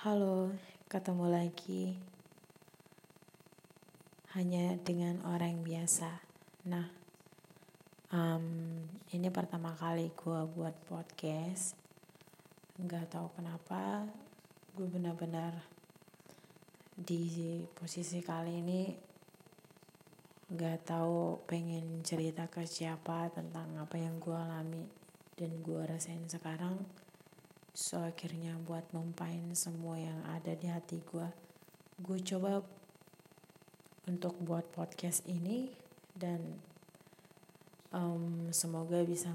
Halo, ketemu lagi hanya dengan orang biasa. Nah, um, ini pertama kali gue buat podcast. Gak tahu kenapa, gue benar-benar di posisi kali ini gak tahu pengen cerita ke siapa tentang apa yang gue alami dan gue rasain sekarang so akhirnya buat numpain semua yang ada di hati gue gue coba untuk buat podcast ini dan um, semoga bisa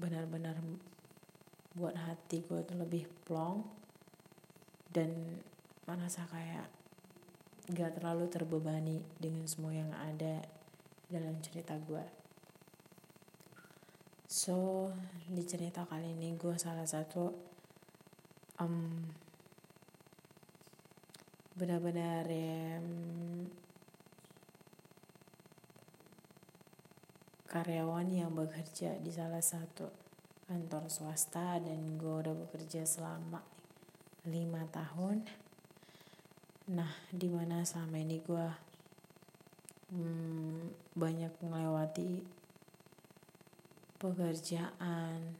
benar-benar buat hati gue tuh lebih plong dan merasa kayak gak terlalu terbebani dengan semua yang ada dalam cerita gue. So di cerita kali ini gue salah satu um, benar-benar yang karyawan yang bekerja di salah satu kantor swasta dan gue udah bekerja selama lima tahun. Nah, di mana selama ini gue hmm, banyak melewati pekerjaan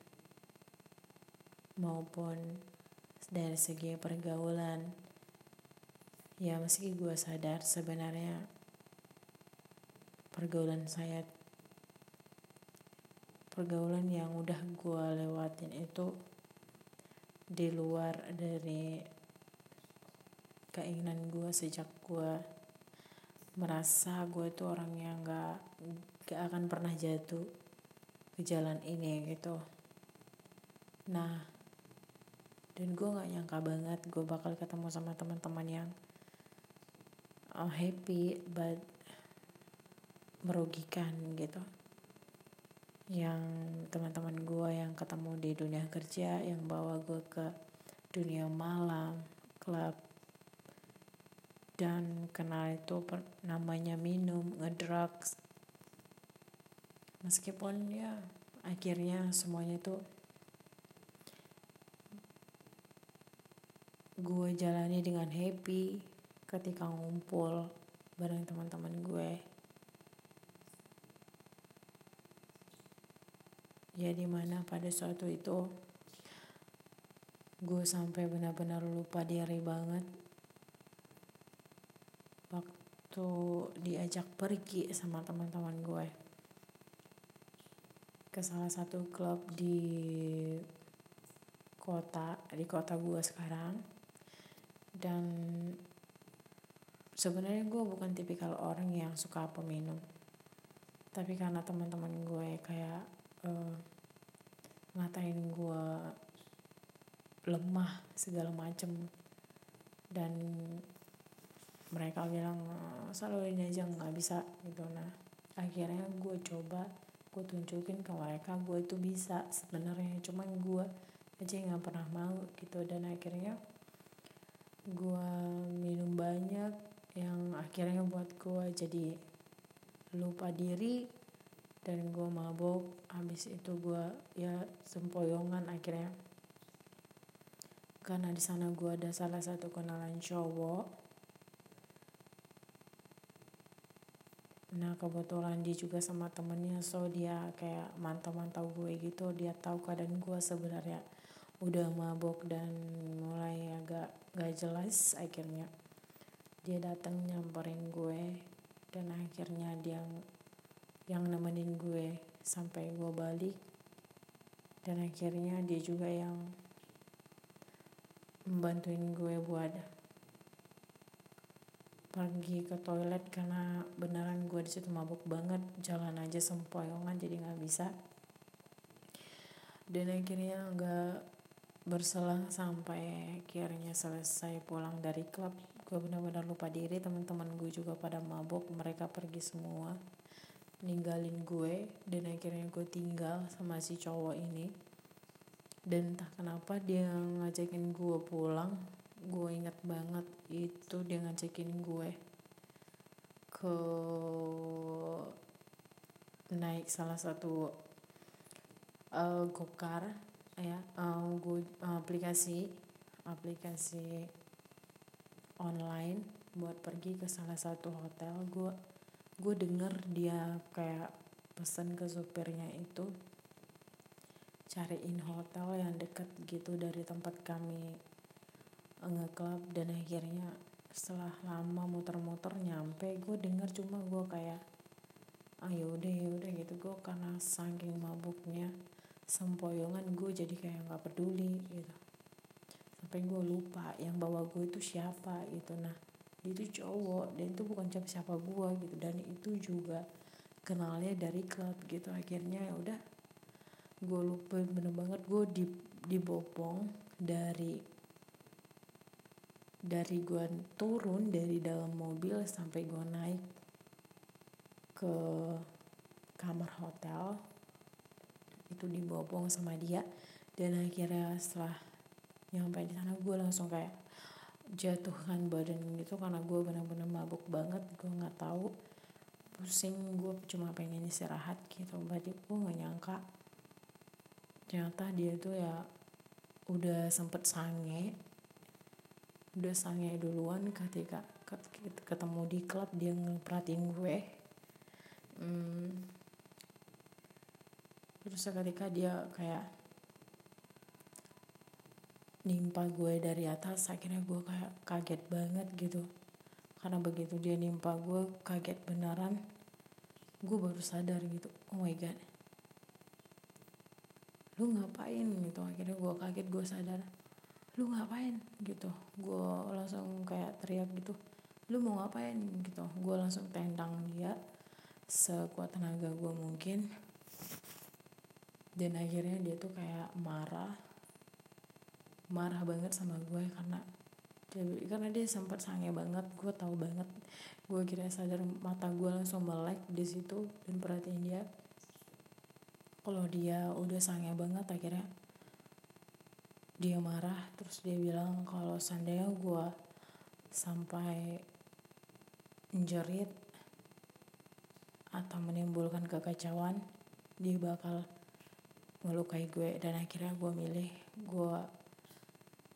maupun dari segi pergaulan. Ya meski gue sadar sebenarnya pergaulan saya pergaulan yang udah gue lewatin itu di luar dari keinginan gue sejak gue merasa gue itu orang yang gak, gak akan pernah jatuh ke jalan ini gitu. Nah dan gue nggak nyangka banget gue bakal ketemu sama teman-teman yang oh, happy but merugikan gitu. Yang teman-teman gue yang ketemu di dunia kerja yang bawa gue ke dunia malam klub dan kenal itu namanya minum ngedrugs meskipun ya akhirnya semuanya tuh gue jalani dengan happy ketika ngumpul bareng teman-teman gue. Ya di mana pada suatu itu gue sampai benar-benar lupa diri banget. Waktu diajak pergi sama teman-teman gue ke salah satu klub di kota di kota gue sekarang. Dan sebenarnya gue bukan tipikal orang yang suka peminum. Tapi karena teman-teman gue kayak uh, ngatain gue lemah segala macem. Dan mereka bilang selalu ini aja nggak bisa gitu. Nah akhirnya gue coba gue tunjukin ke mereka gue itu bisa sebenarnya. Cuman gue aja nggak pernah mau gitu. Dan akhirnya gue minum banyak yang akhirnya buat gue jadi lupa diri dan gue mabok. Habis itu gue ya sempoyongan akhirnya. Karena di sana gue ada salah satu kenalan cowok nah kebetulan dia juga sama temennya so dia kayak mantau-mantau gue gitu. Dia tahu keadaan gue sebenarnya udah mabok dan mulai agak gak jelas akhirnya. Dia datang nyamperin gue dan akhirnya dia yang nemenin gue sampai gue balik. Dan akhirnya dia juga yang membantuin gue buat pergi ke toilet karena beneran gue di situ mabuk banget jalan aja sempoyongan jadi nggak bisa. Dan akhirnya nggak berselang sampai akhirnya selesai pulang dari klub gue benar-benar lupa diri teman-teman gue juga pada mabuk mereka pergi semua ninggalin gue dan akhirnya gue tinggal sama si cowok ini. Dan entah kenapa dia ngajakin gue pulang gue inget banget itu dia ngajakin gue ke naik salah satu uh, gokar ya uh, gue uh, aplikasi aplikasi online buat pergi ke salah satu hotel. Gue gue denger dia kayak pesan ke supirnya itu cariin hotel yang deket gitu dari tempat kami ngeklub dan akhirnya setelah lama muter-muter nyampe gue denger cuma gue kayak ah yaudah yaudah gitu. Gue karena saking mabuknya sempoyongan gue jadi kayak nggak peduli gitu. Sampai gue lupa yang bawa gue itu siapa gitu. Nah itu cowok dan itu bukan siapa siapa gue gitu. Dan itu juga kenalnya dari klub gitu. Akhirnya ya udah gue lupa bener banget gue di dibopong dari dari gue turun dari dalam mobil sampai gue naik ke kamar hotel itu dibopong sama dia. Dan akhirnya setelah nyampe di sana gue langsung kayak jatuhkan badan gitu karena gue benar-benar mabuk banget gue nggak tahu. Pusing gue cuma pengen istirahat gitu berarti gue nggak nyangka. Ternyata dia tuh ya udah sempet sange udah sange duluan ketika ketemu di klub dia ngeperhatiin gue. Hmm, terus ketika dia kayak nimpa gue dari atas akhirnya gue kayak kaget banget gitu. Karena begitu dia nimpa gue kaget beneran gue baru sadar gitu oh my god lu ngapain? Gitu. Akhirnya gue kaget gue sadar lu ngapain? Gitu. Gue langsung kayak teriak gitu. Lu mau ngapain? Gitu. Gue langsung tendang dia sekuat tenaga gue mungkin. Dan akhirnya dia tuh kayak marah. Marah banget sama gue karena karena dia sempat sange banget. Gue tahu banget. Gue kira sadar mata gue langsung melek di situ dan perhatiin dia. Kalau dia udah sange banget akhirnya dia marah terus dia bilang kalau seandainya gue sampai menjerit atau menimbulkan kekacauan dia bakal melukai gue. Dan akhirnya gue milih gue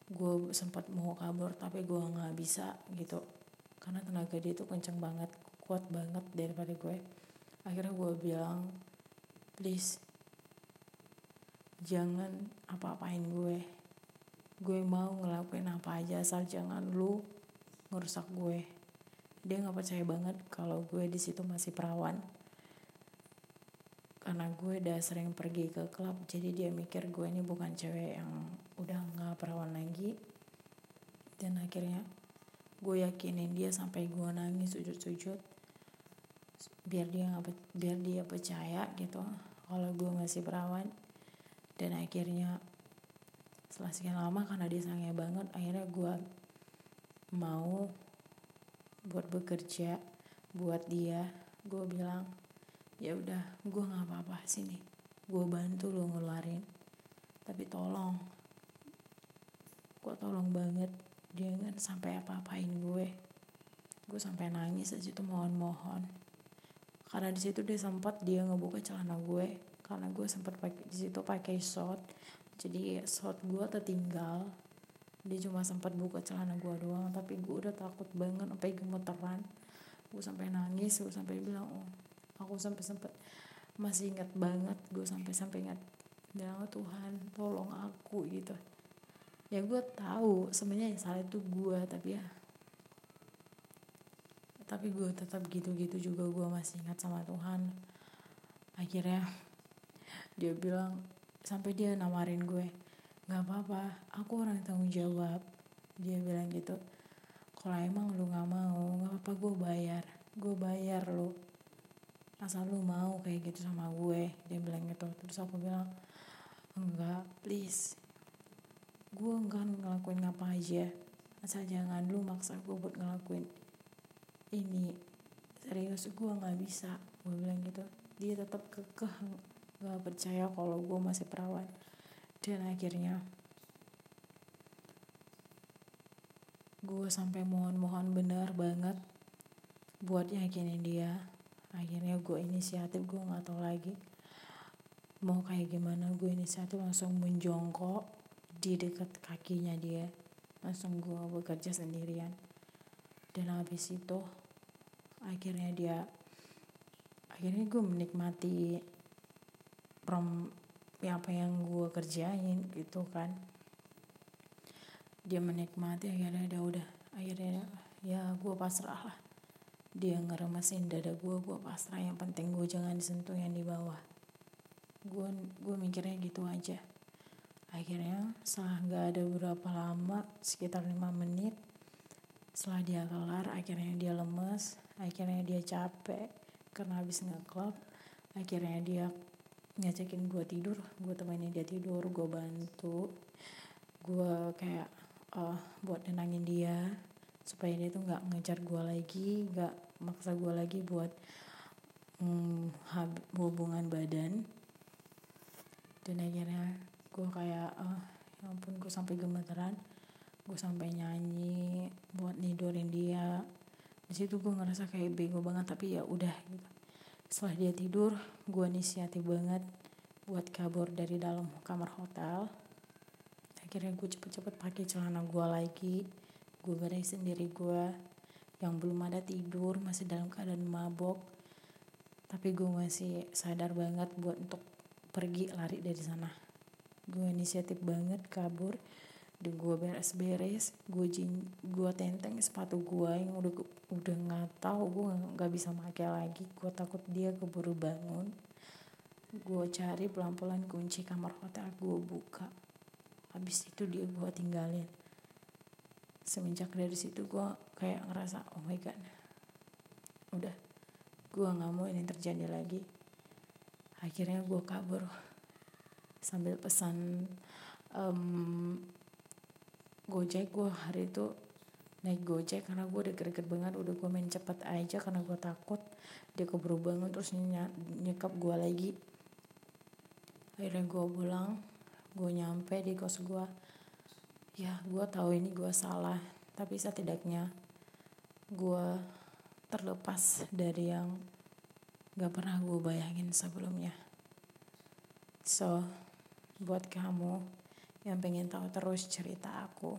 gue sempat mau kabur tapi gue nggak bisa gitu. Karena tenaga dia itu kenceng banget kuat banget daripada gue. Akhirnya gue bilang please jangan apa-apain gue gue mau ngelakuin apa aja asal jangan lu ngerusak gue. Dia nggak percaya banget kalau gue di situ masih perawan. Karena gue udah sering pergi ke klub jadi dia mikir gue ini bukan cewek yang udah nggak perawan lagi. Dan akhirnya gue yakinin dia sampai gue nangis sujud-sujud. Biar dia nggak biar dia percaya gitu kalau gue masih perawan. Dan akhirnya setelah sekian lama karena dia sange banget akhirnya gue mau buat bekerja buat dia. Gue bilang ya udah gue nggak apa-apa sini. Gue bantu lo ngeluarin. Tapi tolong gue tolong banget. Kan sampai apa-apain gue. Gue sampai nangis aja tuh mohon-mohon. Karena di situ dia sempat dia ngebuka celana gue. Karena gue sempat pakai di situ pakai short jadi short gue tertinggal. Dia cuma sempat buka celana gue doang tapi gue udah takut banget sampai gemeteran. Gue sampai nangis gue sampai bilang oh aku sampai sempat masih ingat banget gue sampai sampai ingat bilang Tuhan tolong aku gitu. Ya gue tahu sebenarnya yang salah itu gue tapi ya tapi gue tetap gitu-gitu juga gue masih ingat sama Tuhan. Akhirnya dia bilang sampai dia nawarin gue nggak apa-apa aku orang tanggung jawab. Dia bilang gitu kalau emang lu nggak mau nggak apa-apa gue bayar gue bayar lu. Asal lu mau kayak gitu sama gue dia bilang gitu. Terus aku bilang enggak please. Gue enggak ngelakuin apa aja. Asal jangan lu maksa gue buat ngelakuin ini. Serius gue nggak bisa. Gue bilang gitu. Dia tetap kekeh gak percaya kalau gue masih perawan dan akhirnya gue sampai mohon-mohon benar banget buat yakinin dia. Akhirnya gue inisiatif gue nggak tahu lagi mau kayak gimana. Gue inisiatif langsung menjongkok di dekat kakinya dia. Langsung gue bekerja sendirian. Dan habis itu akhirnya dia akhirnya gue menikmati prom ya apa yang gue kerjain gitu kan. Dia menikmati akhirnya dia udah akhirnya ya gue pasrah lah. Dia ngeremesin dada gue gue pasrah. Yang penting gue jangan disentuh yang di bawah. Gue gue mikirnya gitu aja. Akhirnya setelah nggak ada berapa lama sekitar lima menit setelah dia kelar akhirnya dia lemes akhirnya dia capek karena habis ngeklub akhirnya dia ngajakin gue tidur gue temenin dia tidur gue bantu gue kayak uh, buat nenangin dia supaya dia tuh nggak ngejar gue lagi nggak maksa gue lagi buat um, hubungan badan. Dan akhirnya gue kayak uh, ampun gue sampai gemeteran gue sampai nyanyi buat nidurin dia. Di situ gue ngerasa kayak bego banget tapi ya udah gitu setelah dia tidur gue inisiatif banget buat kabur dari dalam kamar hotel. Akhirnya gue cepet-cepet pakai celana gue lagi gue beresin sendiri gue yang belum ada tidur masih dalam keadaan mabok. Tapi gue masih sadar banget buat untuk pergi lari dari sana. Gue inisiatif banget kabur dan gue beres-beres gue jin gue tenteng sepatu gue yang udah udah nggak tahu gue nggak bisa pakai lagi. Gue takut dia keburu bangun. Gue cari pelan-pelan kunci kamar hotel gue buka. Habis itu dia gue tinggalin. Semenjak dari situ gue kayak ngerasa oh my god. Udah gue nggak mau ini terjadi lagi. Akhirnya gue kabur. Sambil pesan um, Gojek gue hari itu naik Gojek karena gue udah greget banget udah gue main cepet aja karena gue takut dia keburu bangun terus ny nyekap gue lagi. Akhirnya gue pulang gue nyampe di kos gue ya gue tahu ini gue salah tapi setidaknya gue terlepas dari yang gak pernah gue bayangin sebelumnya. So buat kamu yang pengen tahu terus cerita aku.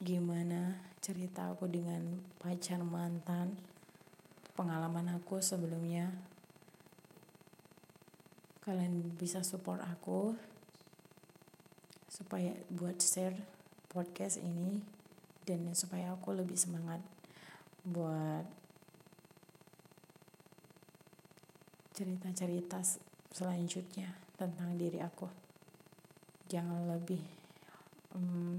Gimana cerita aku dengan pacar mantan? Pengalaman aku sebelumnya. Kalian bisa support aku supaya buat share podcast ini dan supaya aku lebih semangat buat cerita-cerita selanjutnya tentang diri aku jangan lebih um,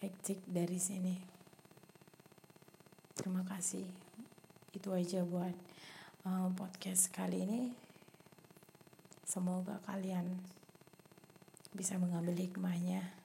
etik dari sini. Terima kasih. Itu aja buat uh, podcast kali ini. Semoga kalian bisa mengambil hikmahnya